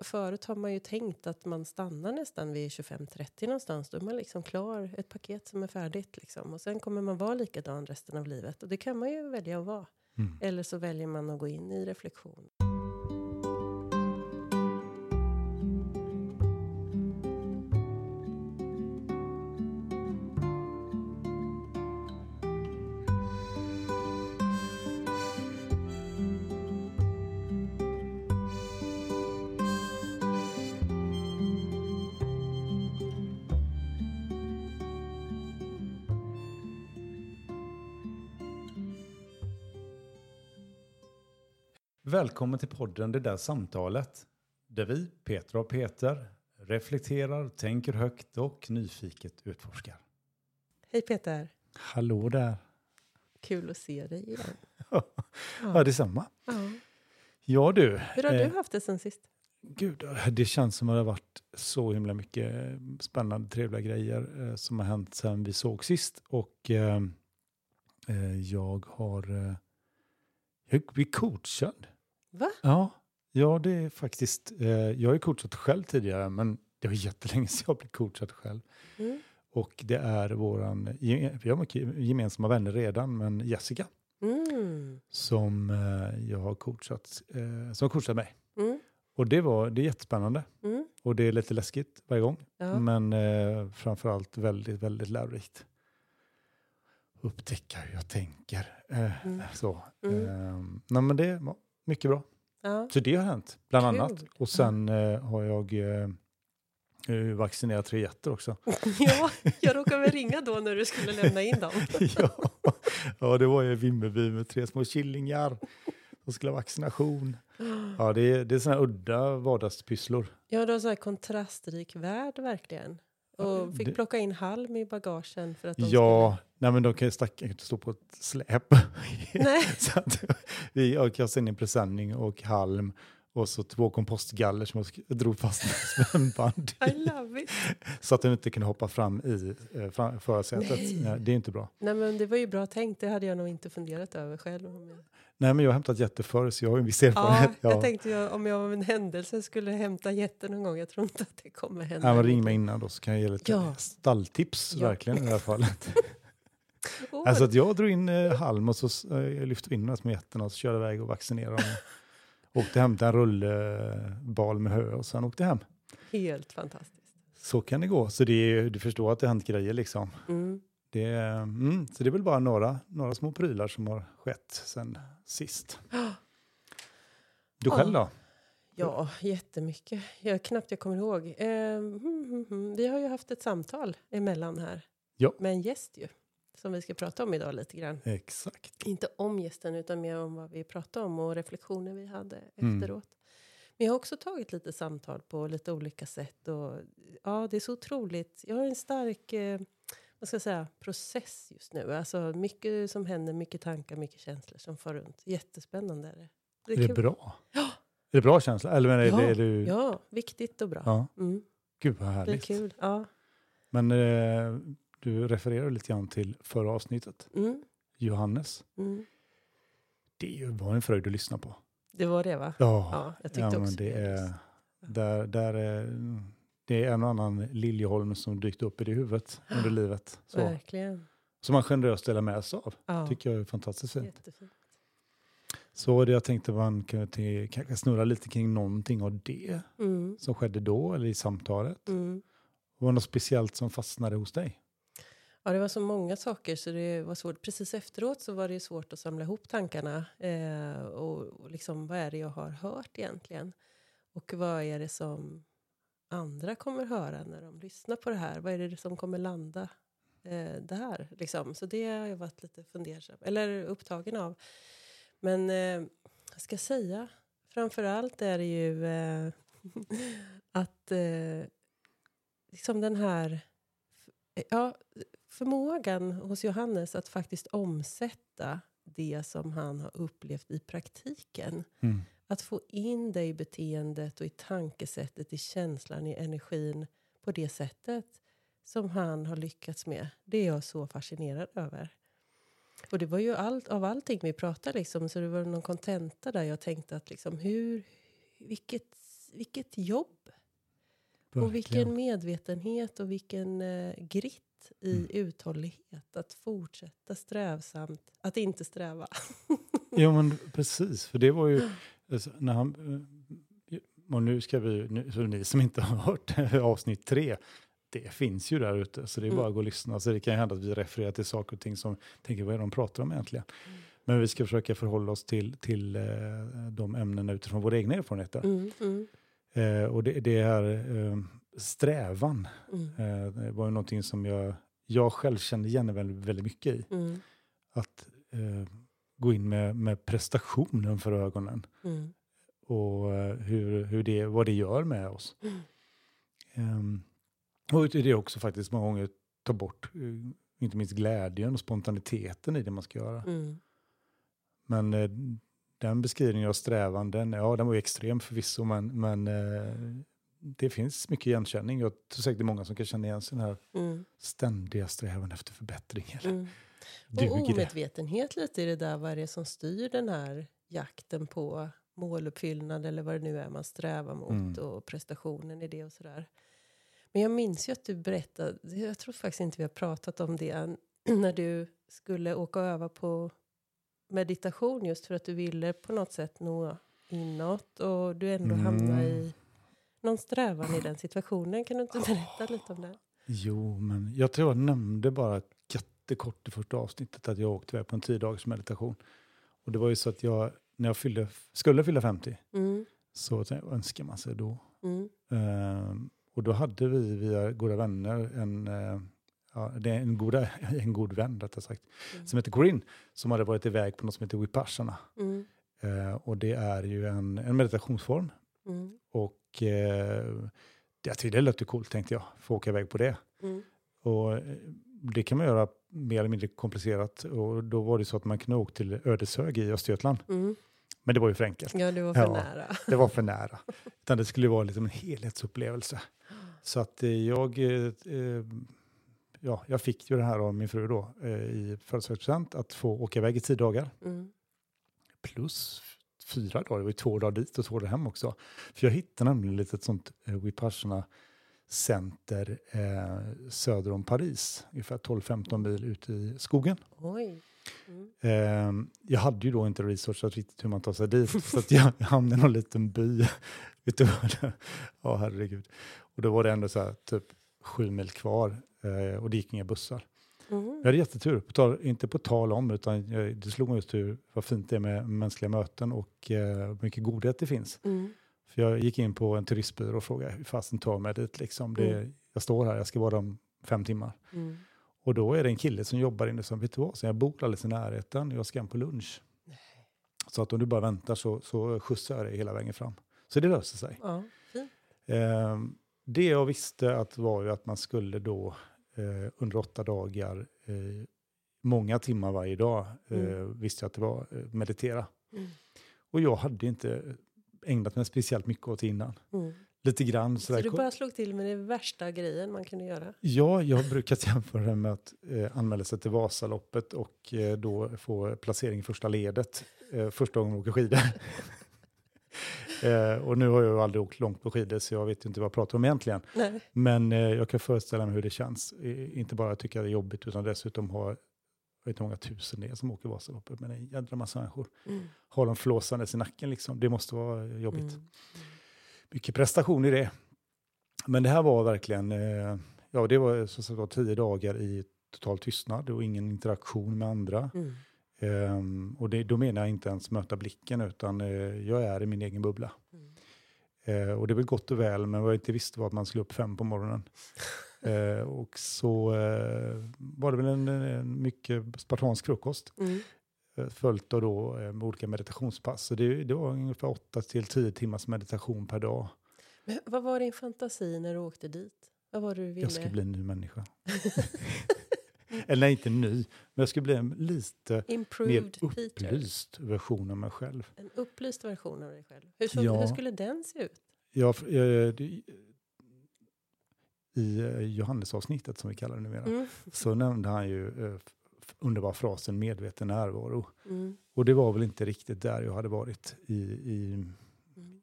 förut har man ju tänkt att man stannar nästan vid 25-30 någonstans. Då är man liksom klar, ett paket som är färdigt liksom. Och sen kommer man vara likadan resten av livet. Och det kan man ju välja att vara. Mm. Eller så väljer man att gå in i reflektion. Välkommen till podden Det där samtalet. Där vi, Petra och Peter, reflekterar, tänker högt och nyfiket utforskar. Hej Peter! Hallå där. Kul att se dig igen. Ja, detsamma. Ja. Ja du. Hur har eh, du haft det sen sist? Gud, det känns som att det har varit så himla mycket spännande, trevliga grejer eh, som har hänt sen vi såg sist. Och eh, eh, jag har eh, jag blivit coachad. Va? Ja, ja, det är faktiskt. Eh, jag har ju coachat själv tidigare, men det var jättelänge sedan jag blev coachad själv. Mm. Och det är våran, vi har mycket gemensamma vänner redan, men Jessica Mm. som eh, jag har coachat, eh, som har coachat mig. Mm. Och det, var, det är jättespännande. Mm. Och det är lite läskigt varje gång. Ja. Men eh, framförallt väldigt, väldigt lärorikt. Upptäcka hur jag tänker. Eh, Mm. Så. Mm. Eh, nej, men det mycket bra. Ja. Så det har hänt, bland Kul. annat. Och sen eh, har jag eh, eh, vaccinerat tre getter också. ja, jag råkade väl ringa då när du skulle lämna in dem. ja. ja, det var ju Vimmerby med tre små killingar. som skulle ha vaccination. Ja, det är, det är sådana här udda vardagspysslor. Ja, du har så här kontrastrik värld verkligen. Och fick det- plocka in halm i bagagen för att de Ja, nej men de kan ju stacka, inte stå på ett släp. Nej. så att vi jag kastade in en presenning och halm och så två kompostgaller som jag drog fast med spännband skulle... I love it. så att de inte kunde hoppa fram i eh, förarsätet. Nej. Nej, det är inte bra. Nej, men det var ju bra tänkt. Det hade jag nog inte funderat över själv. Om jag... Nej, men jag har hämtat jätte förr så jag har ju en viss Ja, erfarenhet. jag tänkte ju, om jag av en händelse skulle hämta jätten någon gång. Jag tror inte att det kommer hända. Ja, men ring mig innan då så kan jag ge lite Ja. stalltips Ja. verkligen i det här fallet. Åh, Alltså att jag drog in eh, halm och så eh, lyfte in de här små getterna och så körde iväg och vaccinerade dem. Åkte hem till en rullbal med hö och sen åkte hem. Helt fantastiskt. Så kan det gå. Så det är, du förstår att det har hänt grejer liksom. Mm. Det är, mm, så det är väl bara några, några små prylar som har skett sen sist. Du själv då? Ja, jättemycket. Jag, knappt jag kommer ihåg. Eh, hmm. Vi har ju haft ett samtal emellan här. Ja. Med en gäst ju. Som vi ska prata om idag lite grann. Exakt. Inte om gästen utan mer om vad vi pratade om och reflektioner vi hade Mm. efteråt. Men jag har också tagit lite samtal på lite olika sätt. Och, ja, det är så otroligt. Jag har en stark eh, vad ska jag säga, process just nu. Alltså mycket som händer, mycket tankar, mycket känslor som far runt. Jättespännande är det. Det Är det kul. bra? Ja. Är det bra känsla? Eller men är, Ja, det, är du... Ja, viktigt och bra. Ja. Mm, Gud vad det är härligt. kul. Ja. Men eh, du refererar lite grann till förra avsnittet. Mm, Johannes. mm. Det bara en fröjd att lyssna på. Det var det va? Ja, Ja, jag tyckte ja, också det. Är, där, där är, det är en och annan Liljeholm som dykt upp i det huvudet under livet. Så, Verkligen. som man generöst delar med sig av. Ja, tycker jag är fantastiskt fint. jättefint. Så det jag tänkte man kunde kanske snurra lite kring någonting av det Mm, som skedde då eller i samtalet. mm. Var det något speciellt som fastnade hos dig? Ja, det var så många saker så det var svårt. Precis efteråt så var det ju svårt att samla ihop tankarna. Eh, och, och liksom, vad är det jag har hört egentligen? Och vad är det som andra kommer höra när de lyssnar på det här? Vad är det som kommer landa eh, där? Liksom? Så det har jag varit lite fundersam, eller upptagen av. Men eh, jag ska säga, framför allt är det ju eh, att eh, liksom den här ja, förmågan hos Johannes att faktiskt omsätta det som han har upplevt i praktiken. Mm. Att få in det i beteendet och i tankesättet, i känslan, i energin på det sättet som han har lyckats med. Det är jag så fascinerad över. Och det var ju allt, av allting vi pratade liksom, så det var någon kontenta där jag tänkte att liksom hur, vilket, vilket jobb! Och vilken medvetenhet och vilken eh, i mm. uthållighet att fortsätta strävsamt, att inte sträva. ja men precis, för det var ju alltså, när han, eh, och nu ska vi, nu, ni som inte har hört avsnitt tre, det finns ju där ute, så det är mm. bara att gå och lyssna. Så det kan ju hända att vi refererar till saker och ting som tänker vad är de pratar om egentligen. Mm. Men vi ska försöka förhålla oss till, till eh, de ämnena utifrån våra egna erfarenheter. Mm, mm. Eh, och det, det är eh, strävan. Mm. Eh, det var ju någonting som jag, jag själv kände igen väldigt, väldigt mycket i. Mm. Att eh, gå in med, med prestationen för ögonen. Mm. Och eh, hur, hur det, vad det gör med oss. Um, och det är också faktiskt många gånger ta bort inte minst glädjen och spontaniteten i det man ska göra. Mm. Men eh, den beskrivningen av strävan, den, ja, den var ju extrem förvisso, men, men eh, det finns mycket igenkänning. Jag tror säkert det är många som kan känna igen sig den här mm. ständiga strävan efter förbättring. Mm. Och omedvetenhet lite i det där, vad är det som styr den här jakten på måluppfyllnad eller vad det nu är man strävar mot mm. och prestationen i det och sådär. Men jag minns ju att du berättade, jag tror faktiskt inte vi har pratat om det, när du skulle åka och öva på meditation just för att du ville på något sätt nå inåt och du ändå mm. hamnade i någon strävan i den situationen. Kan du inte berätta lite om det? Jo, men jag tror jag nämnde bara jättekort i första avsnittet att jag åkte iväg på en tio dagars meditation. Och det var ju så att jag, när jag fyllde, skulle fylla 50, mm. så önskar man sig då. Mm. Uh, och då hade vi via goda vänner en uh, ja, det är en, goda, en god vän rättare sagt, mm. som heter Corinne, som hade varit iväg på något som heter Vipassana. Mm. Eh, och det är ju en, en meditationsform. Mm. Och eh, jag tyckte det lät coolt tänkte jag, få åka iväg på det. Mm. Och eh, det kan man göra mer eller mindre komplicerat. Och då var det så att man kunde åka till Ödeshög i Östergötland. Mm. Men det var ju för enkelt. Ja, det var för ja, nära. Det var för nära. Utan det skulle vara liksom en helhetsupplevelse. Så att eh, jag eh, ja, jag fick ju det här av min fru då eh, i födelsedagspresent att få åka iväg i tio dagar. Mm. Plus fyra dagar, det var ju två dagar dit och två dagar hem också. För jag hittade nämligen ett litet sånt eh, Vipassana center eh, söder om Paris, ungefär 12-15 mil ute i skogen. Oj. Mm. Eh, jag hade ju då inte researchat riktigt hur man tar sig dit, så att jag hamnade i någon liten by. Vet du vad Ja, herregud. Och då var det ändå så här, typ sju mil kvar eh, och det gick inga bussar. Mm. Jag hade jättetur, på tal, inte på tal om, utan jag, det slog mig just hur vad fint det är med mänskliga möten och eh, mycket godhet det finns. Mm. För jag gick in på en turistbyrå och frågade hur fasen tar mig dit. Liksom. Det, mm. Jag står här, jag ska vara där om fem timmar. Mm. Och då är det en kille som jobbar inne som, vet du vad, så jag bor alldeles i närheten, jag ska hem på lunch. Nej. Så att om du bara väntar så, så skjutsar jag dig hela vägen fram. Så det löser sig. Ja, eh, det jag visste att var ju att man skulle då eh, under åtta dagar, eh, många timmar varje dag, eh, mm. visste jag att det var eh, meditera. Mm. Och jag hade inte ägnat mig speciellt mycket åt innan. Mm. Lite grann. Så, så du bara slog till med den värsta grejen man kunde göra? Ja, jag har brukat jämföra det med att eh, anmäla sig till Vasaloppet och eh, då få placering i första ledet eh, första gången man åker skidor. Eh, och nu har jag ju aldrig åkt långt på skidor så jag vet inte vad jag pratar om egentligen. Nej. Men eh, jag kan föreställa mig hur det känns. Eh, inte bara tycka det är jobbigt utan dessutom ha, jag vet inte hur många tusen det är som åker Vasaloppet, men en jädra massa människor. Mm. Har de flåsandes i nacken liksom, det måste vara jobbigt. Mm. Mycket prestation i det. Men det här var verkligen, eh, ja det var så sagt var tio dagar i total tystnad och ingen interaktion med andra. Mm. Um, och det, då menar jag inte ens möta blicken, utan uh, jag är i min egen bubbla. Mm. Uh, och det väl gott och väl, men vad jag inte visste var att man skulle upp fem på morgonen. uh, och så var det väl en, en mycket spartansk frukost. Mm. Följt av då olika meditationspass. Så det, det var ungefär åtta till tio timmars meditation per dag. Men vad var din fantasi när du åkte dit? Vad var det du ville? Jag skulle bli en ny människa. Eller nej, inte ny, men jag skulle bli en lite Improved mer upplyst Peter. version av mig själv. En upplyst version av dig själv. Hur, så, ja. hur skulle den se ut? Ja, I eh, Johannes-avsnittet, som vi kallar det numera, mm. så nämnde han ju uh, underbara frasen medveten närvaro. Mm. Och det var väl inte riktigt där jag hade varit i, i, mm.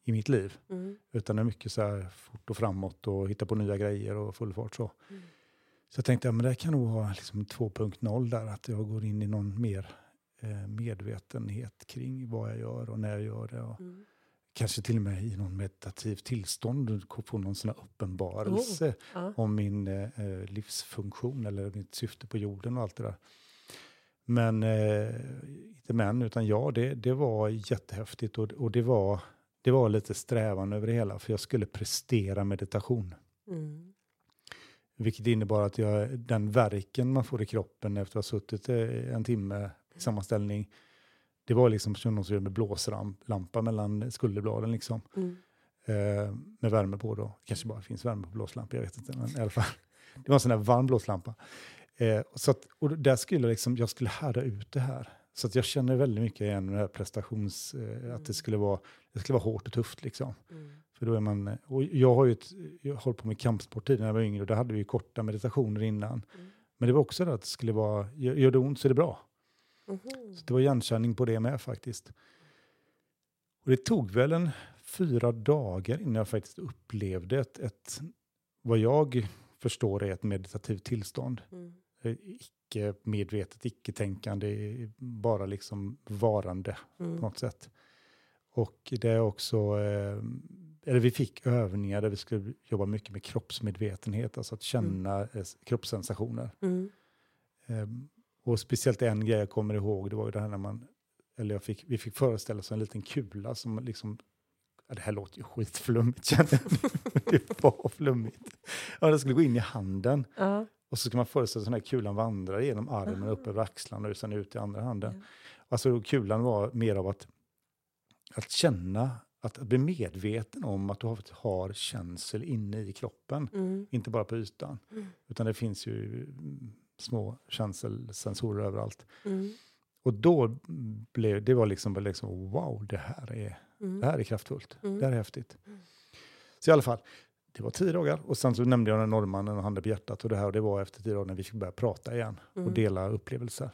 i mitt liv. Mm. Utan det är mycket så här fort och framåt och hitta på nya grejer och full fart så. Mm. Så jag tänkte, ja, men det kan nog vara liksom 2.0 där, att jag går in i någon mer eh, medvetenhet kring vad jag gör och när jag gör det. Och Mm. kanske till och med i någon meditativ tillstånd, få någon sån här uppenbarelse Ja. om min eh, eh, livsfunktion eller mitt syfte på jorden och allt det där. Men eh, inte men, utan ja, det, det var jättehäftigt och, och det, var, det var lite strävan över det hela, för jag skulle prestera meditation. Mm. Vilket innebar att jag, den verken man får i kroppen efter att ha suttit en timme i samma ställning, det var liksom som någon som gör med blåslampa mellan skulderbladen liksom. Mm. Eh, med värme på då. kanske bara finns värme på blåslampa, jag vet inte. Men i alla fall. Det var en sån där varm blåslampa. Eh, så att, och där skulle jag, liksom, jag skulle härda ut det här. Så att jag känner väldigt mycket igen med det här prestations... Eh, att det skulle, vara, det skulle vara hårt och tufft liksom. Mm. För då är man, och jag har ju ett, jag hållit på med kampsport tidigare när jag var yngre och där hade vi ju korta meditationer innan. Mm. Men det var också det att det skulle vara, gör det ont så är det bra. Mhm. Så det var igenkänning på det med faktiskt. Och det tog väl en fyra dagar innan jag faktiskt upplevde ett, ett vad jag förstår är ett meditativt tillstånd. Mm. Eh, Icke medvetet, icke tänkande, bara liksom varande på Mm. något sätt. Och det är också, eh, eller vi fick övningar där vi skulle jobba mycket med kroppsmedvetenhet, alltså att känna eh, kroppssensationer. Mm. Ehm, och speciellt en grej jag kommer ihåg, det var ju det här när man, eller jag fick, vi fick föreställa oss en liten kula som liksom, ja, det här låter ju skitflummigt jag. det var flummigt. Ja, det skulle gå in i handen Ja. och så ska man föreställa sig att den här kulan vandrar genom armen Aha. upp över axlarna och sen ut i andra handen. Ja. Alltså kulan var mer av att, att känna, att bli medveten om att du har, har känsel inne i kroppen, Mm. inte bara på ytan. Mm. Utan det finns ju mm, små känselsensorer överallt. Mm. Och då blev det var liksom, liksom wow, det här är, Mm. det här är kraftfullt. Mm. Det här är häftigt. Så i alla fall, det var tio dagar. Och sen så nämnde jag den norrmannen och handen på hjärtat. Och det här och det var efter tio dagar när vi fick börja prata igen och dela upplevelser.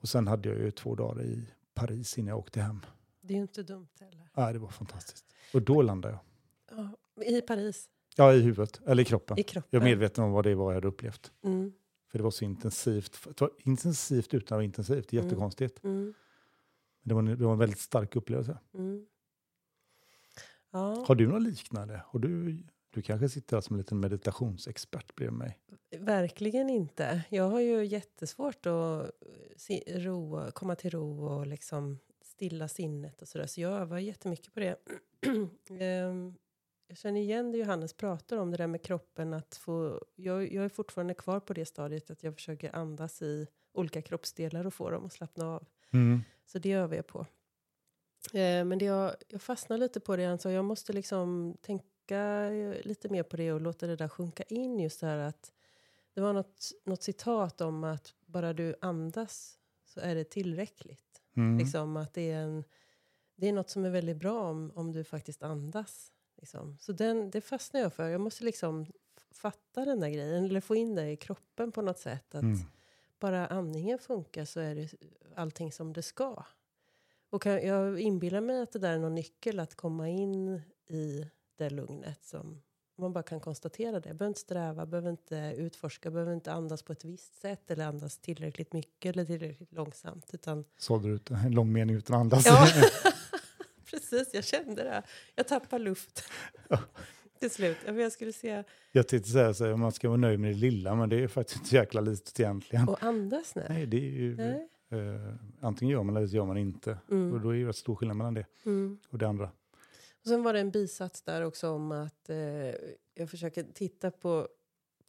Och sen hade jag ju två dagar i Paris innan jag åkte hem. Det är ju inte dumt heller. Ja, det var fantastiskt. Och då landade jag. Ja. I Paris, Ja, i huvudet, eller i kroppen. i kroppen. Jag är medveten om vad det var jag hade upplevt. Mm. För det var så intensivt. Det var intensivt utan att vara intensivt. Det är Mm. jättekonstigt. Mm. Det, var en, det var en väldigt stark upplevelse. Mm. Ja, Har du något liknande? Har du, du kanske sitter här som en liten meditationsexpert bredvid mig. verkligen inte. Jag har ju jättesvårt att ro, komma till ro och liksom stilla sinnet och sådär. Så jag övar jättemycket på det. Ehm, jag känner igen det Johannes pratar om, det där med kroppen. Att få, jag, jag är fortfarande kvar på det stadiet att jag försöker andas i olika kroppsdelar och få dem att slappna av. Så det övar jag på. Eh, men det jag, jag fastnar lite på det, alltså jag måste liksom tänka eh, lite mer på det och låta det där sjunka in just det här att det var något, något citat om att bara du andas så är det tillräckligt. Mm. Liksom att det är, en, det är något som är väldigt bra om, om du faktiskt andas. Liksom. Så den, det fastnar jag för. Jag måste liksom fatta den där grejen, eller få in det i kroppen på något sätt. Att Mm. bara andningen funkar så är det allting som det ska. Och kan, jag inbillar mig att det där är någon nyckel att komma in i det lugnet som man bara kan konstatera det. Behöver inte sträva, behöver inte utforska, behöver inte andas på ett visst sätt eller andas tillräckligt mycket eller tillräckligt långsamt. Utan, Sålde du ut en lång mening utan att andas? ja, precis, jag kände det. Jag tappar luft till slut. Jag skulle säga, Jag tänkte säga så här, man ska vara nöjd med det lilla, men det är faktiskt inte jäkla litet egentligen. och andas nu. Nej, det är ju, Nej. eh, antingen gör man eller så gör man inte. Och Mm, då är det rätt stor skillnad mellan det mm. och det andra. Och sen var det en bisats där också om att eh, jag försöker titta på,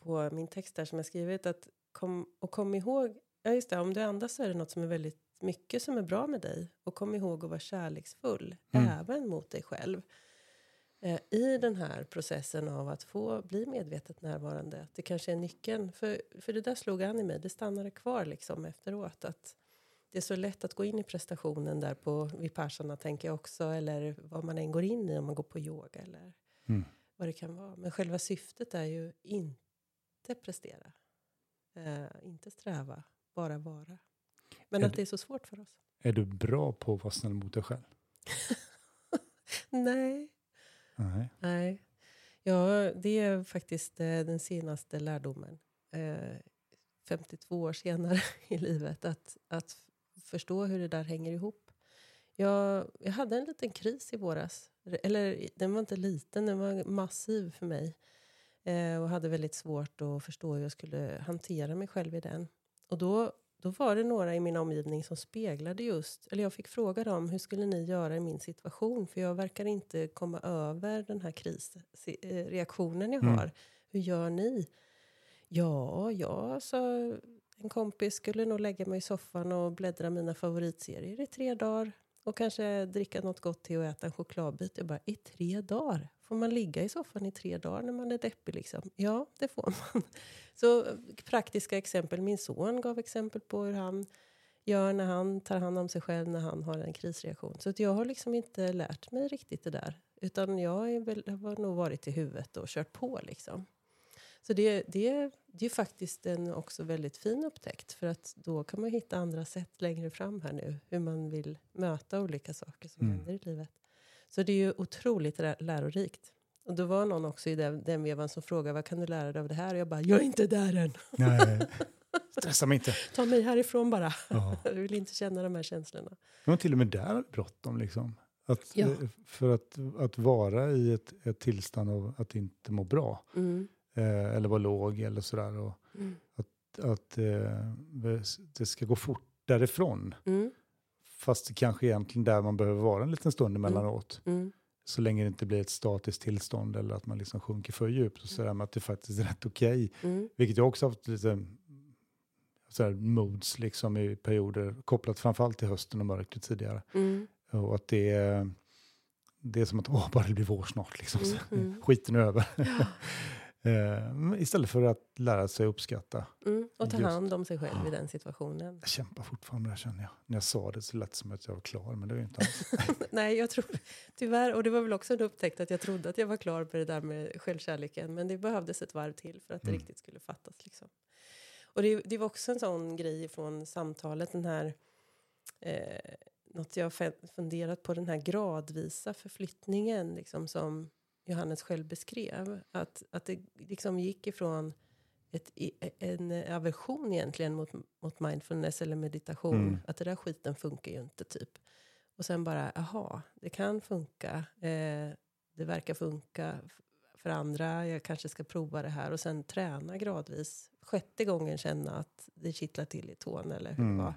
på min text där som jag skrivit. Att kom, och kom ihåg, ja just det, om du andas så är det något som är väldigt mycket som är bra med dig. Och kom ihåg att vara kärleksfull, Mm. även mot dig själv. Eh, I den här processen av att få bli medvetet närvarande. Att det kanske är nyckeln. För, för det där slog an i mig, det stannade kvar liksom efteråt. Att det är så lätt att gå in i prestationen där på Vipassana tänker jag också. Eller vad man än går in i om man går på yoga eller Mm. vad det kan vara. Men själva syftet är ju inte prestera. Eh, inte sträva, bara vara. Men Är att du- det är så svårt för oss. Är du bra på att vara snäll mot dig själv? Nej. Nej. Nej. Ja, det är faktiskt eh, den senaste lärdomen. Eh, 52 år senare i livet. Att, att förstå hur det där hänger ihop. Jag, jag hade en liten kris i våras. Eller den var inte liten, den var massiv för mig. Eh, och hade väldigt svårt att förstå hur jag skulle hantera mig själv i den. Och då, då var det några i min omgivning som speglade just, eller jag fick fråga dem, hur skulle ni göra i min situation? För jag verkar inte komma över den här krisreaktionen jag Mm. har. Hur gör ni? Ja, jag sa en kompis skulle nog lägga mig i soffan och bläddra mina favoritserier i tre dagar. Och kanske dricka något gott till och äta en chokladbit. Jag bara, i tre dagar? Får man ligga i soffan i tre dagar när man är deppig liksom? Ja, det får man. Så praktiska exempel. Min son gav exempel på hur han gör när han tar hand om sig själv när han har en krisreaktion. Så att jag har liksom inte lärt mig riktigt det där. Utan jag är väl, har nog varit i huvudet och kört på liksom. Så det, det, det är faktiskt en också väldigt fin upptäckt. För att då kan man hitta andra sätt längre fram här nu. Hur man vill möta olika saker som Mm. händer i livet. Så det är ju otroligt lä- lärorikt. Och då var någon också i den, den vevan som frågade vad kan du lära dig av det här? Och jag bara, jag är inte där än. Nej. Stressa mig inte. Ta mig härifrån bara. Ja. Jag vill inte känna de här känslorna. Men till och med där bråttom. Liksom. Att, Ja. eh, För att, att vara i ett, ett tillstånd av att inte må bra. Mm. Eh, eller vara låg eller sådär. Och Mm. att eh, det ska gå fort därifrån. Mm. Fast det kanske egentligen där man behöver vara en liten stund emellanåt. Mm. Så länge det inte blir ett statiskt tillstånd eller att man liksom sjunker för djupt. Och sådär, men att det faktiskt är rätt okej. Mm. Vilket jag också haft lite sådär moods liksom i perioder. Kopplat framförallt till hösten och mörkret tidigare. Mm. Och att det är, det är som att åh, bara det blir vår snart. Liksom. Mm, mm. Skiten är över. Eh, istället för att lära sig uppskatta. Mm. Och ta hand om sig själv i den situationen. Jag kämpar fortfarande här känner jag. När jag sa det så lät det som att jag var klar, men det är jag inte alls. Nej, jag tror tyvärr, och det var väl också en upptäckt att jag trodde att jag var klar med det där med självkärleken. Men det behövdes ett varv till för att det Mm. riktigt skulle fattas. Liksom. Och det, det var också en sån grej från samtalet, den här eh, något jag funderat på, den här gradvisa förflyttningen liksom, som Johannes själv beskrev. Att, att det liksom gick ifrån ett, en aversion egentligen mot, mot mindfulness eller meditation. Mm. Att det där skiten funkar ju inte typ. Och sen bara, aha, det kan funka. Eh, det verkar funka för andra. Jag kanske ska prova det här. Och sen träna gradvis. Sjätte gången känna att det kittlar till i tån eller hur Mm. det var.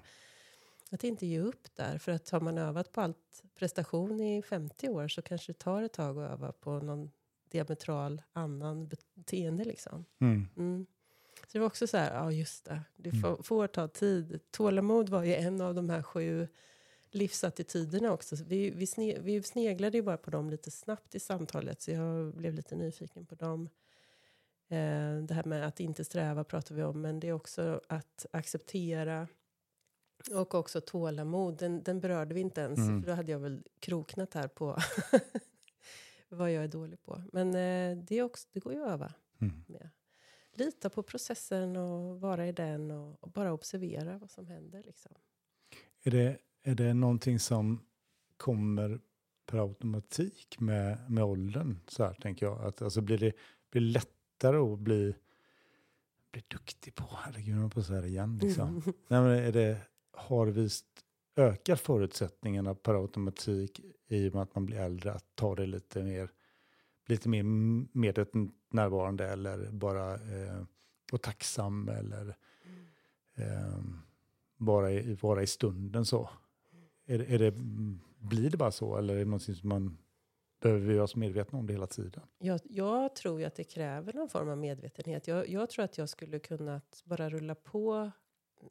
Att inte ge upp där. För att har man övat på allt prestation i 50 år så kanske det tar ett tag att öva på någon diametral annan beteende liksom. Mm. Mm. Så det var också så här, ja just det, det Mm. får, får ta tid. Tålamod var ju en av de här sju livsattityderna också. Så vi, vi, sne, vi sneglade ju bara på dem lite snabbt i samtalet, så jag blev lite nyfiken på dem. Eh, det här med att inte sträva pratar vi om, men det är också att acceptera och också tålamod. Den, den berörde vi inte ens, Mm. för då hade jag väl kroknat här på vad jag är dålig på. Men eh, det, är också, det går ju att öva Mm. med. Lita på processen och vara i den och, och bara observera vad som händer. Liksom. Är, det, är det någonting som kommer per automatik med, med åldern? Så här tänker jag. Att, alltså, blir, det, blir det lättare att bli, bli duktig på? Herregud, jag på säga det igen. Liksom. Mm. Nej, men är det, har visst ökar förutsättningarna per automatik i och med att man blir äldre att ta det lite mer, lite mer medvetet närvarande eller bara eh, vara tacksam eller eh, bara, i, vara i stunden så. Är, är det, blir det bara så eller är det någonting som man behöver göra oss medvetna om det hela tiden? Jag, jag tror ju att det kräver någon form av medvetenhet. Jag, jag tror att jag skulle kunnat bara rulla på.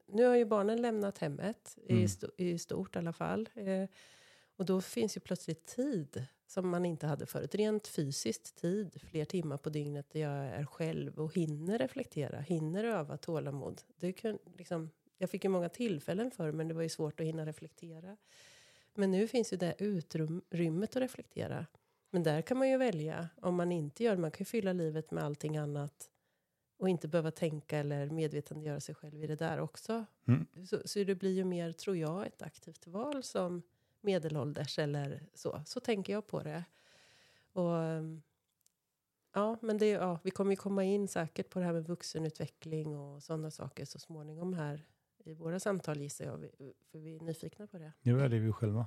Nu har ju barnen lämnat hemmet, Mm. i, sto, i stort i alla fall. Eh, och då finns ju plötsligt tid som man inte hade förut. Rent fysiskt tid, fler timmar på dygnet där jag är själv och hinner reflektera, hinner öva tålamod. Det kan, liksom, jag fick ju många tillfällen för men det var ju svårt att hinna reflektera. Men nu finns ju det utrymmet att reflektera. Men där kan man ju välja om man inte gör det. Man kan ju fylla livet med allting annat och inte behöva tänka eller medvetandegöra sig själv i det där också. Mm. Så, så det blir ju mer, tror jag, ett aktivt val som medelålders eller så. Så tänker jag på det. Och, ehm, ja, men det, ja, vi kommer ju komma in säkert på det här med vuxenutveckling och sådana saker så småningom här i våra samtal gissar jag. För vi är nyfikna på det. Nu väljer vi själva.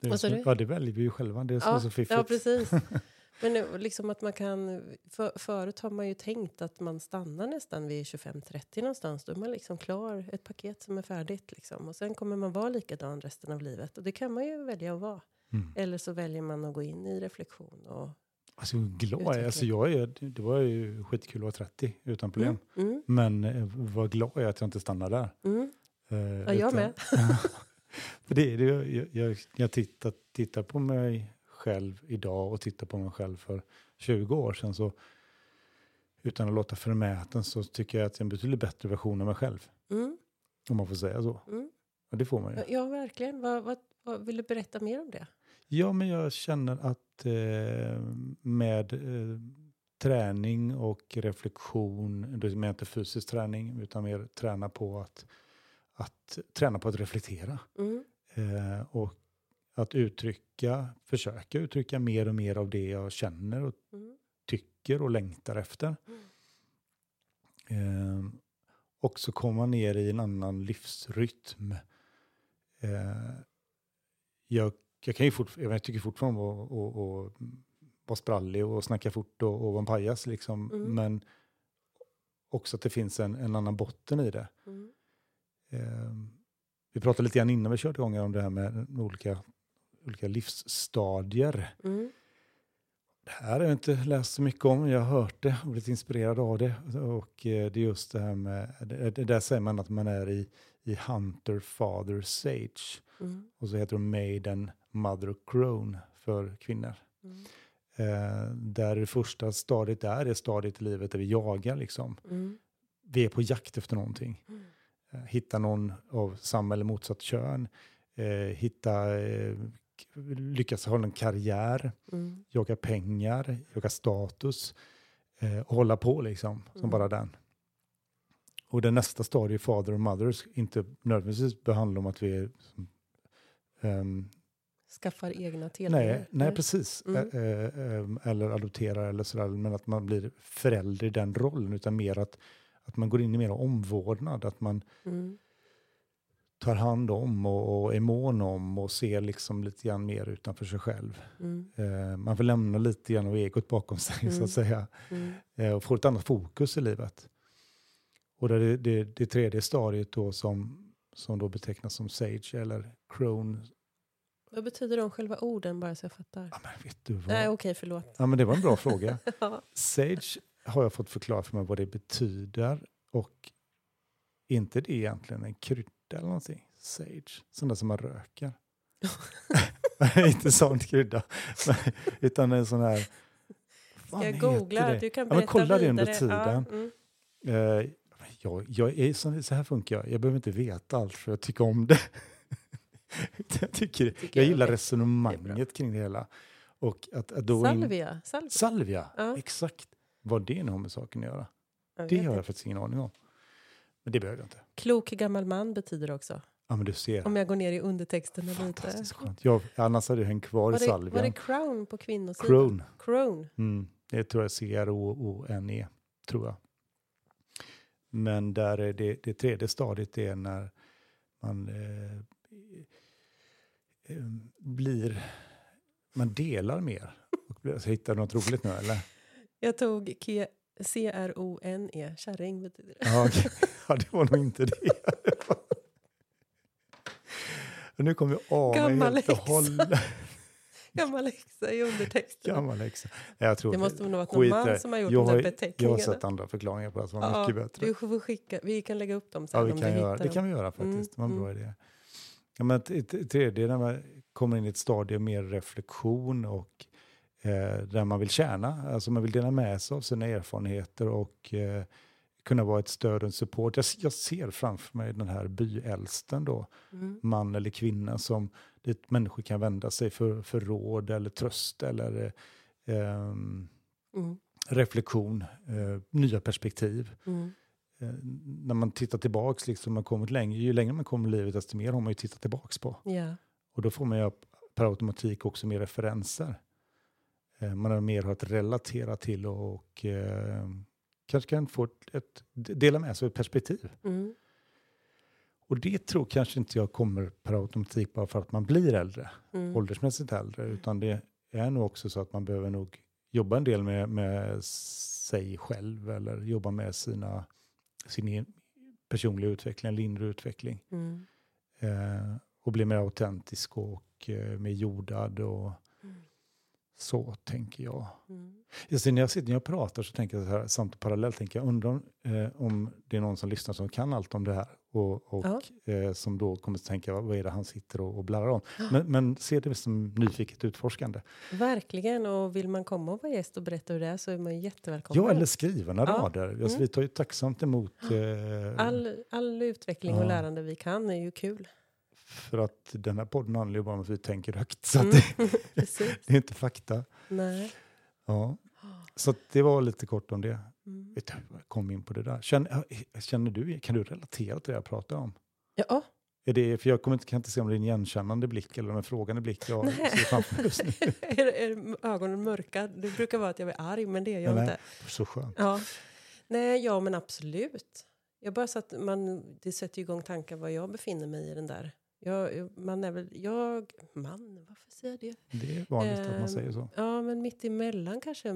Det är så-? Ja, det väljer vi ju själva. Det är så, Ja, så fiffigt. ja, precis. Men det- liksom att man kan... För, förut har man ju tänkt att man stannar nästan vid 25-30 någonstans. Då är man liksom klar, ett paket som är färdigt. Liksom. Och sen kommer man vara likadan resten av livet. Och det kan man ju välja att vara. Mm. Eller så väljer man att gå in i reflektion. Och, Alltså, glad. Alltså, jag är, det var ju skitkul att vara 30 utan problem. mm, mm, Men eh, vad glad jag är att jag inte stannar där. mm. Eh, Ja, jag med. För det är det, jag, jag, jag, jag tittar, tittar på mig själv idag och tittar på mig själv för 20 år sedan. Så, utan att låta förmäten så tycker jag att jag är en betydligt bättre version av mig själv. Mm, Om man får säga så. mm. Och det får man ju. Ja, verkligen. Vad, vad, vad, vill du berätta mer om det? Ja, men jag känner att eh, med eh, träning och reflektion, då menar jag inte fysisk träning, utan mer träna på att, att träna på att reflektera. Mm, Eh, och att uttrycka, försöka uttrycka mer och mer av det jag känner och mm, tycker och längtar efter. Mm. Eh, och så komma ner i en annan livsrytm. Eh, jag, jag, kan ju fort, jag tycker fortfarande om att och, vara sprallig och snacka fort och, och vara en pajas, liksom. Mm. men också att det finns en, en annan botten i det. mm, Eh, vi pratade lite grann innan vi körde igång om det här med olika, olika livsstadier. mm, Det här har jag inte läst så mycket om, jag har hört det och blivit inspirerad av det. Och eh, det är just det här med, det, där säger man att man är i, i Hunter, Father, Sage. mm, Och så heter det Maiden, Mother, Crone för kvinnor. mm, Eh, där det första stadiet är det stadiet i livet där vi jagar liksom. mm, Vi är på jakt efter någonting. mm, Eh, hitta någon av samma eller motsatt kön. Eh, hitta, eh, lyckas ha en karriär. mm, jaga pengar, jaga status eh, och hålla på liksom, som Mm. bara den. Och det nästa stadie, Father och Mothers, inte nödvändigtvis behandlar om att vi är... ehm, Skaffar egna nej, tillgångar. nej, precis. Mm. Eh, eh, ehm, eller adopterar eller sådär, men att man blir förälder i den rollen, utan mer att, att man går in i mer omvårdnad, att man Mm, tar hand om och, och är mån om och ser liksom lite grann mer utanför sig själv. mm, Eh, man får lämna lite grann av egot bakom sig så Mm. att säga. mm, eh, och får ett annat fokus i livet. Och det, det, det, det tredje stadiet då som, som då betecknas som sage eller crone. Vad betyder de själva orden bara så jag fattar? Ja, men vet du vad? Nej, okej, förlåt. Ja, men det var en bra fråga. Ja. Sage har jag fått förklara för mig vad det betyder och inte det egentligen en krydda eller någonting. Sage, sån där som man röker. inte sån krydda, utan en sån här... Ska jag heter googla? det? Du kan Ja, men berätta kolla det under vidare. tiden. Ja, mm. Eh, jag, jag är, så, så här funkar jag. Jag behöver inte veta allt för att tycka om det. jag, tycker, Tycker jag jag gillar resonemanget kring det hela. Och att, att då Salvia. Salvia. Salvia, Ja. exakt. Vad det nu har med saken att göra. Jag Det har jag faktiskt ingen aning om. Men det behöver jag inte. Klok gammal man betyder också. Ja, men du ser. Om jag går ner i undertexterna lite. Skönt. Jag, annars hade jag hängt kvar i Var det, var det crown på kvinnosidan? Crone. Crone. Mm, det tror jag C-R-O-O-N-E, tror jag. Men där är det, det tredje stadiet är när man eh, eh, blir, man delar mer. Och hittar du något roligt nu eller? Jag tog C-R-O-N-E. Kärring betyder det. Ja, okej. ja, det var nog inte det. Nu kommer jag av mig Gammal helt och hållet. Gammal häxa i undertexterna. Gammal. Nej, Jag tror Det måste nog ha varit någon man som har gjort jag de där har, jag har sett andra förklaringar på det som var Ja, mycket bättre. Du får skicka, vi kan lägga upp dem sen Ja, vi om kan du göra, det dem. kan vi göra faktiskt. Det var en Mm, bra idé. Ja, men tredje, när man kommer in i ett stadie mer reflektion och där man vill tjäna, alltså man vill dela med sig av sina erfarenheter och eh, kunna vara ett stöd och en support. Jag, jag ser framför mig den här byäldsten då, Mm. man eller kvinna som dit människor kan vända sig för, för råd eller tröst eller eh, Mm. reflektion, eh, nya perspektiv Mm. eh, när man tittar tillbaks, liksom, man kommit längre, ju längre man kommer i livet, desto mer har man ju tittat tillbaks på. Ja. Och då får man ju per automatik också mer referenser. Eh, man har mer att relatera till och, och eh, kanske kan få ett, dela med sig av ett perspektiv. Mm. Och det tror kanske inte jag kommer per automatik bara för att man blir äldre, Mm. åldersmässigt äldre, utan det är nog också så att man behöver nog jobba en del med, med sig själv eller jobba med sina, sin e- personliga utveckling eller inre utveckling. Mm. Eh, och bli mer autentisk och eh, mer jordad och. Så tänker jag. Mm. Just när jag sitter när jag pratar så tänker jag så här, samt parallellt tänker jag, undrar om, eh, om det är någon som lyssnar som kan allt om det här och, och eh, som då kommer att tänka, vad är det han sitter och, och blarrar om? Men, men se det som nyfiket utforskande. Verkligen, och vill man komma och vara gäst och berätta hur det är så är man jättevälkommen. Ja, eller skrivna Ja. rader. Alltså, Mm. Vi tar ju tacksamt emot eh, all, all utveckling och Ja. lärande vi kan är ju kul. För att den här podden handlar ju bara om att vi tänker högt. Så Mm. det, är inte fakta. Nej. Ja. Så det var lite kort om det. Mm. Vet jag kom in på det där. Känner, känner du, kan du relatera till det jag pratar om? Ja, Är det, för jag kommer inte, kan inte se om det är en igenkännande blick eller en frågande blick jag Nej. ser framför just nu. är, är ögonen mörka? Det brukar vara att jag blir arg, men det är jag Nej. inte. Så skönt. Ja. Nej, ja men absolut. Jag bara så att man, det sätter igång tankar var jag befinner mig i den där. Jag, man är väl, jag, man, varför säger jag det? Det är vanligt att man Ehm, säger så. Ja, men mitt emellan kanske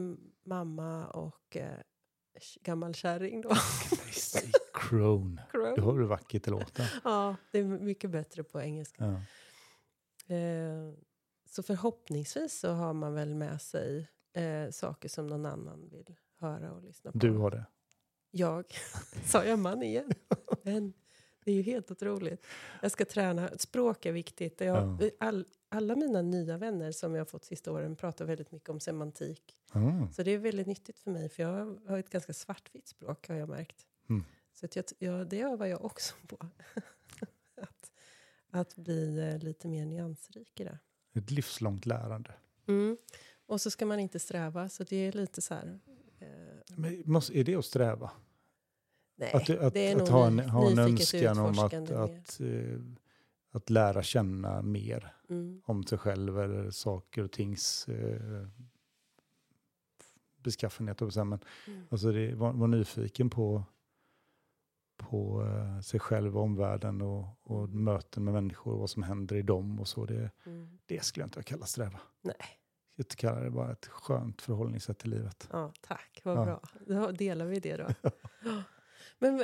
mamma och eh, gammal kärring då. Säg crone. Det har du vackert i låten. Ja, det är mycket bättre på engelska. Ja. Eh, så förhoppningsvis så har man väl med sig eh, saker som någon annan vill höra och lyssna på. Du har det. Jag. Sa jag man igen? Men det är ju helt otroligt. Jag ska träna. Språk är viktigt. Jag, Ja. all, alla mina nya vänner som jag har fått sista åren pratar väldigt mycket om semantik. Mm. Så det är väldigt nyttigt för mig. För jag har ett ganska svartvitt språk har jag märkt. Mm. Så jag, ja, det övar jag också på. att, att bli eh, lite mer nyansrik i det. Ett livslångt lärande. Mm. Och så ska man inte sträva. Så det är lite så här... Eh, Men måste, är det att sträva? Nej, Att, att, att ha en, ha en önskan om att, att, eh, att lära känna mer Mm. om sig själv eller saker och tings eh, beskaffenhet. Och så, men Mm. alltså det, var, var nyfiken på, på eh, sig själv och omvärlden och, och Mm. möten med människor och vad som händer i dem och så. Det, Mm. det skulle jag inte kalla sträva. Nej. Jag kallar det bara ett skönt förhållningssätt till livet. Ja, tack. Vad Ja. bra. Då delar vi det då. Men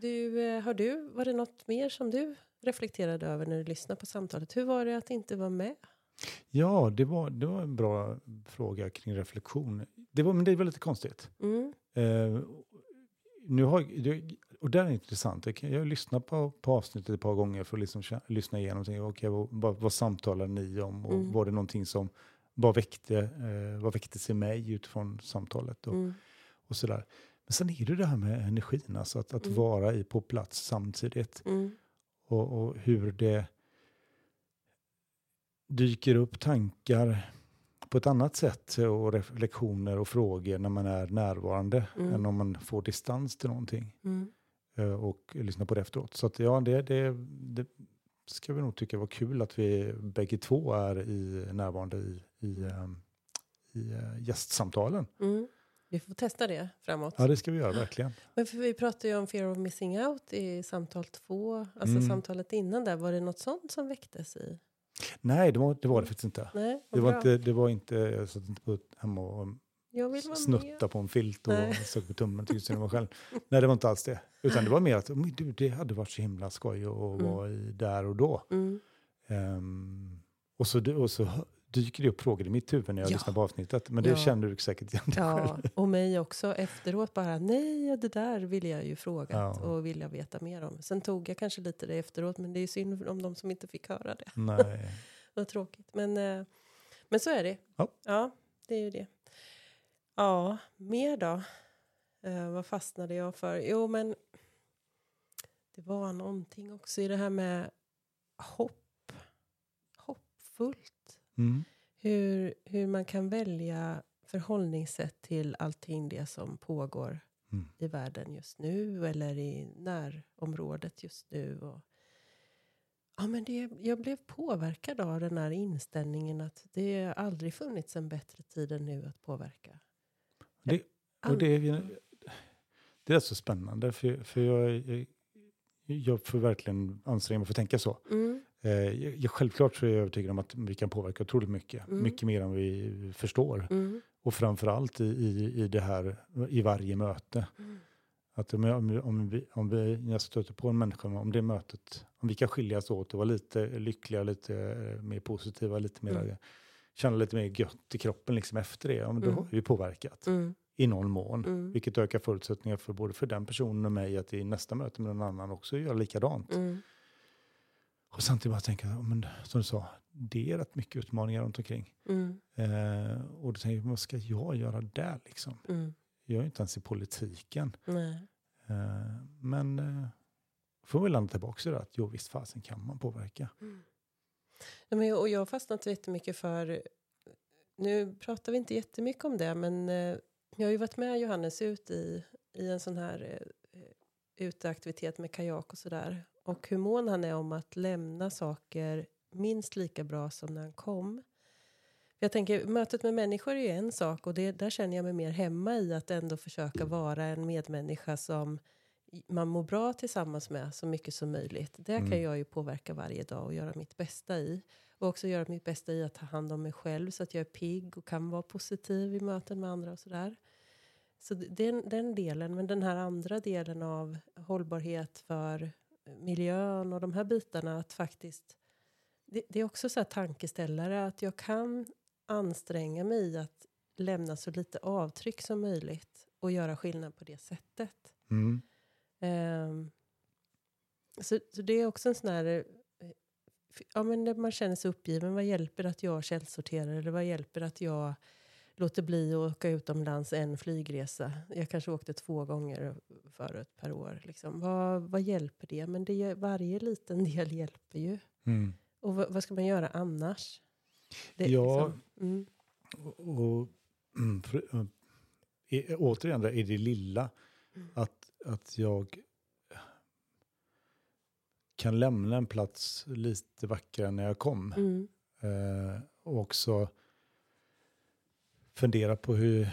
du, eh, har du, var det något mer som du reflekterade över när du lyssnade på samtalet? Hur var det att inte vara med? Ja, det var, det var en bra fråga kring reflektion. Det, var, men det är väl lite konstigt. Mm. Eh, nu har, och det är intressant. Jag, har lyssnat på, på avsnittet ett par gånger för att liksom, lyssna igenom. tänka, Okay, vad, vad, vad samtalade ni om? Och Mm. var det någonting som bara väckte, eh, vad väcktes i mig utifrån samtalet? Och, Mm. och sådär. Men sen är det det här med energin, alltså att, att Mm. vara i, på plats samtidigt. Mm. Och, och hur det dyker upp tankar på ett annat sätt och reflektioner och frågor när man är närvarande Mm. än om man får distans till någonting Mm. eh, och lyssnar på det efteråt. Så att, ja, det, det, det ska vi nog tycka var kul att vi bägge två är i, närvarande i, i, ehm, i eh, gästsamtalen. Mm. Vi får testa det framåt. Ja, det ska vi göra verkligen. Men för vi pratade ju om fear of missing out i samtal två, alltså Mm. samtalet innan där. Var det något sånt som väcktes i? Nej, det var det, var det faktiskt inte. Nej, Det var bra. inte, det var inte, jag satt inte på, hemma och snutta på en filt och Nej. sög på tummen tyckte om mig själv. Nej, det var inte alls det. Utan det var mer att "Men du, det hade varit så himla skoj att Mm. vara i där och då. Mm. Ehm, och, så, och så dyker det upp frågor i mitt huvud när jag Ja. lyssnar på avsnittet. Men det Ja. känner du säkert igen Ja, själv. och mig också efteråt bara, nej, det där vill jag ju frågat Ja. och vill jag veta mer om. Sen tog jag kanske lite det efteråt, men det är synd om de som inte fick höra det. Nej. Vad tråkigt. Men, eh, men så är det. Ja. det är ju det. Ja, mer då? Eh, vad fastnade jag för? Jo, men det var någonting också i det här med hopp. Hoppfullt. Mm. Hur, hur man kan välja förhållningssätt till allting det som pågår Mm. i världen just nu eller i närområdet just nu. Och, Ja, men det, jag blev påverkad av den här inställningen att det aldrig funnits en bättre tid än nu att påverka. Det, och det, är, det är så spännande, för, för jag, jag får verkligen anstränga mig för att tänka så. Mm. Eh, jag, självklart så är jag övertygad om att vi kan påverka otroligt mycket, Mm. mycket mer än vi förstår. Mm. Och framförallt i, i, i det här, i varje möte. Mm. Att om, om, om, vi, om vi, jag stöter på en människa, om det mötet, om vi kan skiljas åt och vara lite lyckliga, lite eh, mer positiva, lite mer, Mm. känna lite mer gött i kroppen liksom efter det, men då Mm. har vi påverkat Mm. i någon mån. Mm. Vilket ökar förutsättningar för både för den personen och mig att i nästa möte med någon annan också göra likadant. Mm. Och samtidigt bara tänka, men, som du sa, det är rätt mycket utmaningar runt omkring. Mm. Eh, och då tänker jag, vad ska jag göra där liksom? Mm. Jag är inte ens i politiken. Eh, men eh, får vi landa tillbaka till det att jo visst fasen kan man påverka. Ja, men jag, och jag har fastnat jättemycket för... Nu pratar vi inte jättemycket om det, men eh, jag har ju varit med Johannes ut i, i en sån här eh, uteaktivitet med kajak och sådär. Och hur mån han är om att lämna saker minst lika bra som när han kom. Jag tänker, mötet med människor är ju en sak och det, där känner jag mig mer hemma i att ändå försöka vara en medmänniska som man mår bra tillsammans med så mycket som möjligt. Det kan Mm. jag ju påverka varje dag och göra mitt bästa i. Och också göra mitt bästa i att ta hand om mig själv så att jag är pigg och kan vara positiv i möten med andra och sådär. Så den, den delen, men den här andra delen av hållbarhet för miljön och de här bitarna att faktiskt det, det är också så här tankeställare att jag kan anstränga mig i att lämna så lite avtryck som möjligt och göra skillnad på det sättet. Mm. Ehm, så, så det är också en sån här... eh, Ja, men när man känner sig uppgiven, vad hjälper att jag källsorterar? Eller vad hjälper att jag låter bli att åka utomlands en flygresa? Jag kanske åkte två gånger förut per år. Liksom. Vad, vad hjälper det? Men det, varje liten del hjälper ju. Mm. Och vad, vad ska man göra annars? Det, Ja. liksom- mm, Och, och, mm, eh, i- återigen, där, i det lilla, Mm. att, att jag kan lämna en plats lite vackrare när jag kom. mm, Eh, och också fundera på hur,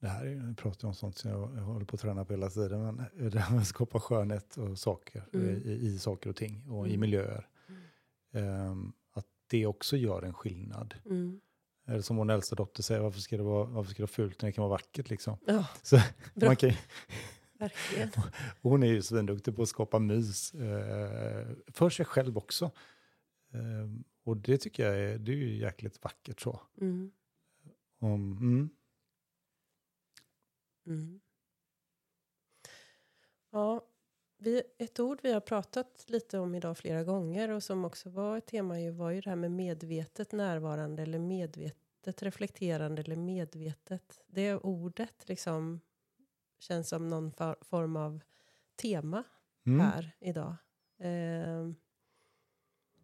det här är, jag pratar om sånt som jag, håller på att träna på hela tiden, men det här med att skapa skönhet och saker Mm. eh, i, i saker och ting och i Mm. miljöer. Eh, att det också gör en skillnad. mm. Eller som vår äldsta dotter säger, varför ska det vara, varför ska det vara fult när det kan vara vackert liksom? Ja, Så man kan, verkligen. hon är ju svinduktig på att skapa mys eh, för sig själv också. Eh, och det tycker jag är, det är ju jäkligt vackert så. Mm, Om, mm, mm. Ja, vi, ett ord vi har pratat lite om idag flera gånger och som också var ett tema ju, var ju det här med medvetet närvarande eller medvetet reflekterande eller medvetet. Det ordet liksom känns som någon for, form av tema mm, här idag. Ehm,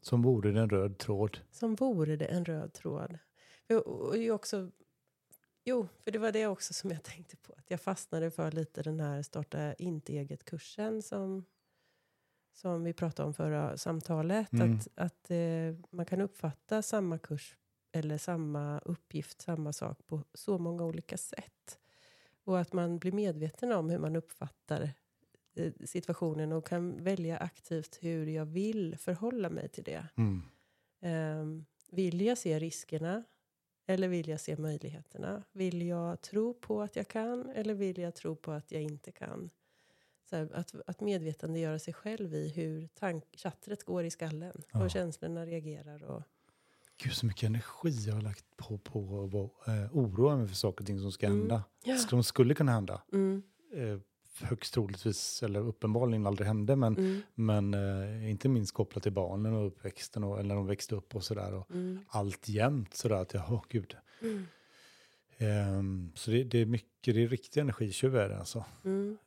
som vore det en röd tråd. Som vore det en röd tråd. Jo, Och ju också, jo, för det var det också som jag tänkte på. Att jag fastnade för lite den här starta inte eget-kursen som, som vi pratade om förra samtalet. Mm. Att, att eh, man kan uppfatta samma kurs eller samma uppgift, samma sak på så många olika sätt. Och att man blir medveten om hur man uppfattar eh, situationen och kan välja aktivt hur jag vill förhålla mig till det. Mm. Um, vill jag se riskerna? Eller vill jag se möjligheterna? Vill jag tro på att jag kan? Eller vill jag tro på att jag inte kan? Så här, att, att medvetandegöra sig själv i hur tank, chattret går i skallen. Ja. Och känslorna reagerar. Och, Gud så mycket energi jag har lagt på, på att vara, eh, oroa mig för saker och ting som ska Mm. hända. ja. Som skulle kunna hända. mm, Eh, högst troligtvis, eller uppenbarligen aldrig hände, men, mm, men eh, inte minst kopplat till barnen och uppväxten och eller när de växte upp och sådär. Och mm, allt jämt sådär att jag, åh gud. mm, Ehm, så det, det är mycket, det är riktig energitjuv är det alltså. mm.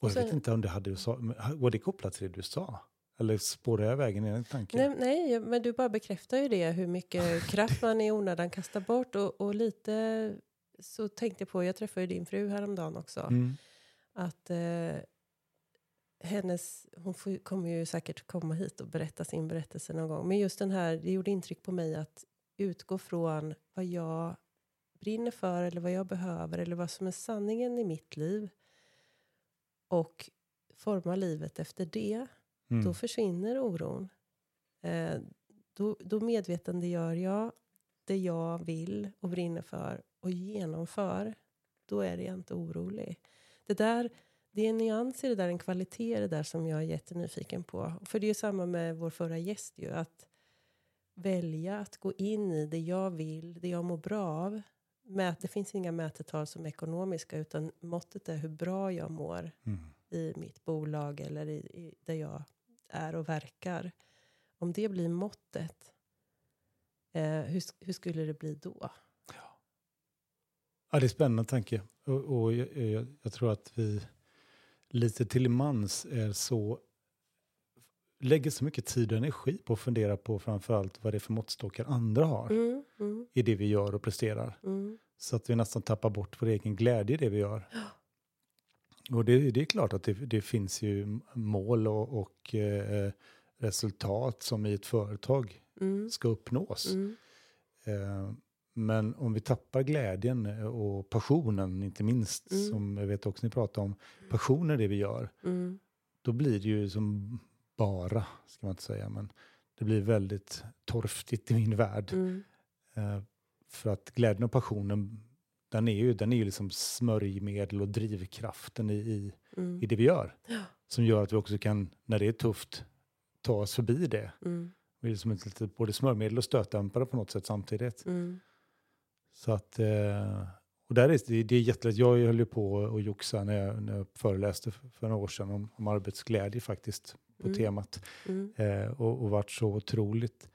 Och jag vet inte om det hade du sa, var det kopplat till det du sa? Eller spårade jag vägen i den tanken? Nej, nej, men du bara bekräftar ju det. Hur mycket kraft man i onödan kastar bort. Och, och lite så tänkte jag på, jag träffade ju din fru häromdagen också. Mm. att eh, hennes, hon får, kommer ju säkert komma hit och berätta sin berättelse någon gång. Men just den här, det gjorde intryck på mig att utgå från vad jag brinner för eller vad jag behöver eller vad som är sanningen i mitt liv. Och forma livet efter det. Mm. Då försvinner oron. Eh, då, då medvetandegör jag det jag vill och brinner för och genomför. Då är jag inte orolig. Det där det är en nyans i det där, en kvalitet i det där som jag är jättenyfiken på. För det är ju samma med vår förra gäst ju, att välja att gå in i det jag vill, det jag mår bra av. Mät, det finns inga mätetal som är ekonomiska, utan måttet är hur bra jag mår Mm. i mitt bolag eller i, i där jag är och verkar. Om det blir måttet, eh, hur, hur skulle det bli då? Ja, det är spännande tanke. Och, och jag, jag, jag tror att vi lite till mans är så lägger så mycket tid och energi på att fundera på framförallt vad det är för måttstockar andra har Mm, mm, i det vi gör och presterar. mm, Så att vi nästan tappar bort vår egen glädje i det vi gör. Och det, det är klart att det, det finns ju mål och, och eh, resultat som i ett företag mm, ska uppnås. mm, Eh, men om vi tappar glädjen och passionen, inte minst, Mm. som jag vet också ni pratar om, passion är det vi gör, mm, då blir det ju som bara, ska man inte säga, men det blir väldigt torftigt i min värld. mm, Eh, för att glädjen och passionen, den är ju, den är ju liksom smörjmedel och drivkraften i, i, mm, i det vi gör. Ja. Som gör att vi också kan, när det är tufft, ta oss förbi det. mm, Vi är som ett litet både smörjmedel och stötdämpare på något sätt samtidigt. Mm, Så att, eh, och där är det, det är jättelätt. Jag höll ju på och joxa när jag, när jag föreläste för, för några år sedan om, om arbetsglädje faktiskt på Mm. temat. mm, Eh, och, och varit så otroligt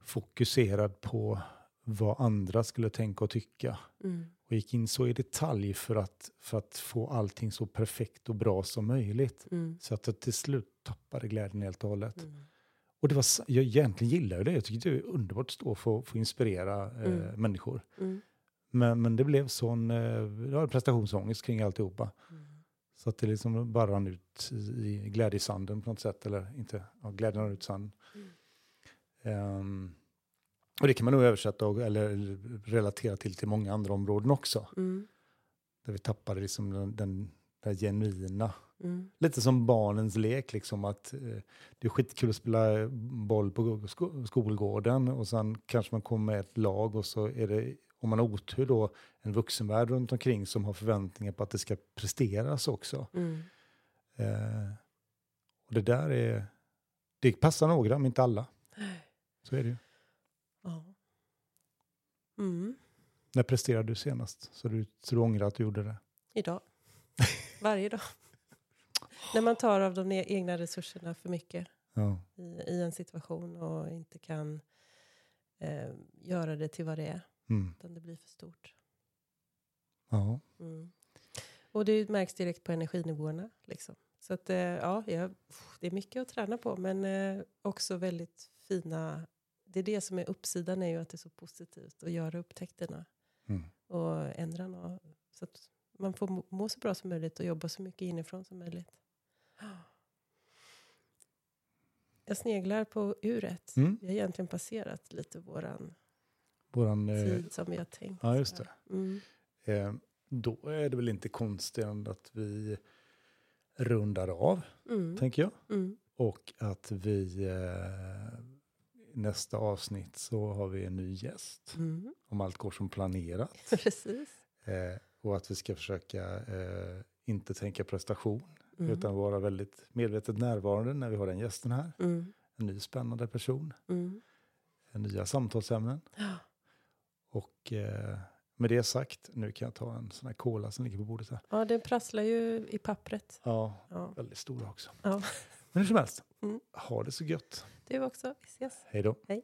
fokuserad på vad andra skulle tänka och tycka. mm, Och gick in så i detalj för att, för att få allting så perfekt och bra som möjligt. mm, Så att jag till slut tappade glädjen helt och hållet. Och det var, jag egentligen gillar det. Jag tycker det är underbart att stå och få, få inspirera eh, Mm. människor. Mm, Men, men det blev sån eh, prestationsångest kring alltihopa. mm. Så att det liksom bara rann ut i, i glädjesanden på något sätt. Eller inte, ja, glädjen rann ut i sanden. Mm. Ehm, och det kan man nog översätta och, eller relatera till till många andra områden också. Mm, Där vi tappade liksom den, den där genuina. mm, Lite som barnens lek, liksom att eh, det är skitkul att spela boll på sko skolgården och sen kanske man kommer med ett lag och så är det, om man har otur då, en vuxenvärld runt omkring som har förväntningar på att det ska presteras också. mm. Eh, och det där är, det passar några men inte alla. Så är det ju. Ja. Mm. När presterade du senast? Så du, så du ångrar att du gjorde det? Idag. Varje dag. När man tar av de egna resurserna för mycket Ja. i, i en situation och inte kan eh, göra det till vad det är. Mm. Utan det blir för stort. ja. Mm. Och det märks direkt på energinivåerna. Liksom. Så att, eh, ja, jag, det är mycket att träna på. Men eh, också väldigt fina... Det är det som är uppsidan, är ju att det är så positivt att göra upptäckterna. Mm. och ändra något. Så att man får må- så bra som möjligt och jobba så mycket inifrån som möjligt. Jag sneglar på uret. Mm. Vi har egentligen passerat lite våran Våran, eh, tid som vi har tänkt. ja, just här. Mm. eh, då är det väl inte konstigt att vi rundar av, Mm. tänker jag. Mm. Och att vi eh, nästa avsnitt så har vi en ny gäst. Mm. Om allt går som planerat. Precis. Eh, och att vi ska försöka eh, inte tänka prestation. Mm. Utan vara väldigt medvetet närvarande när vi har den gästen här. Mm. En ny spännande person. Mm. Nya samtalsämnen. Ja. Och eh, med det sagt, nu kan jag ta en sån här cola som ligger på bordet här. ja, det prasslar ju i pappret. Ja, Ja. väldigt stora också. Ja. Men hur som helst, Mm. ha det så gött. Du också. Vi ses. Hej då. Hej.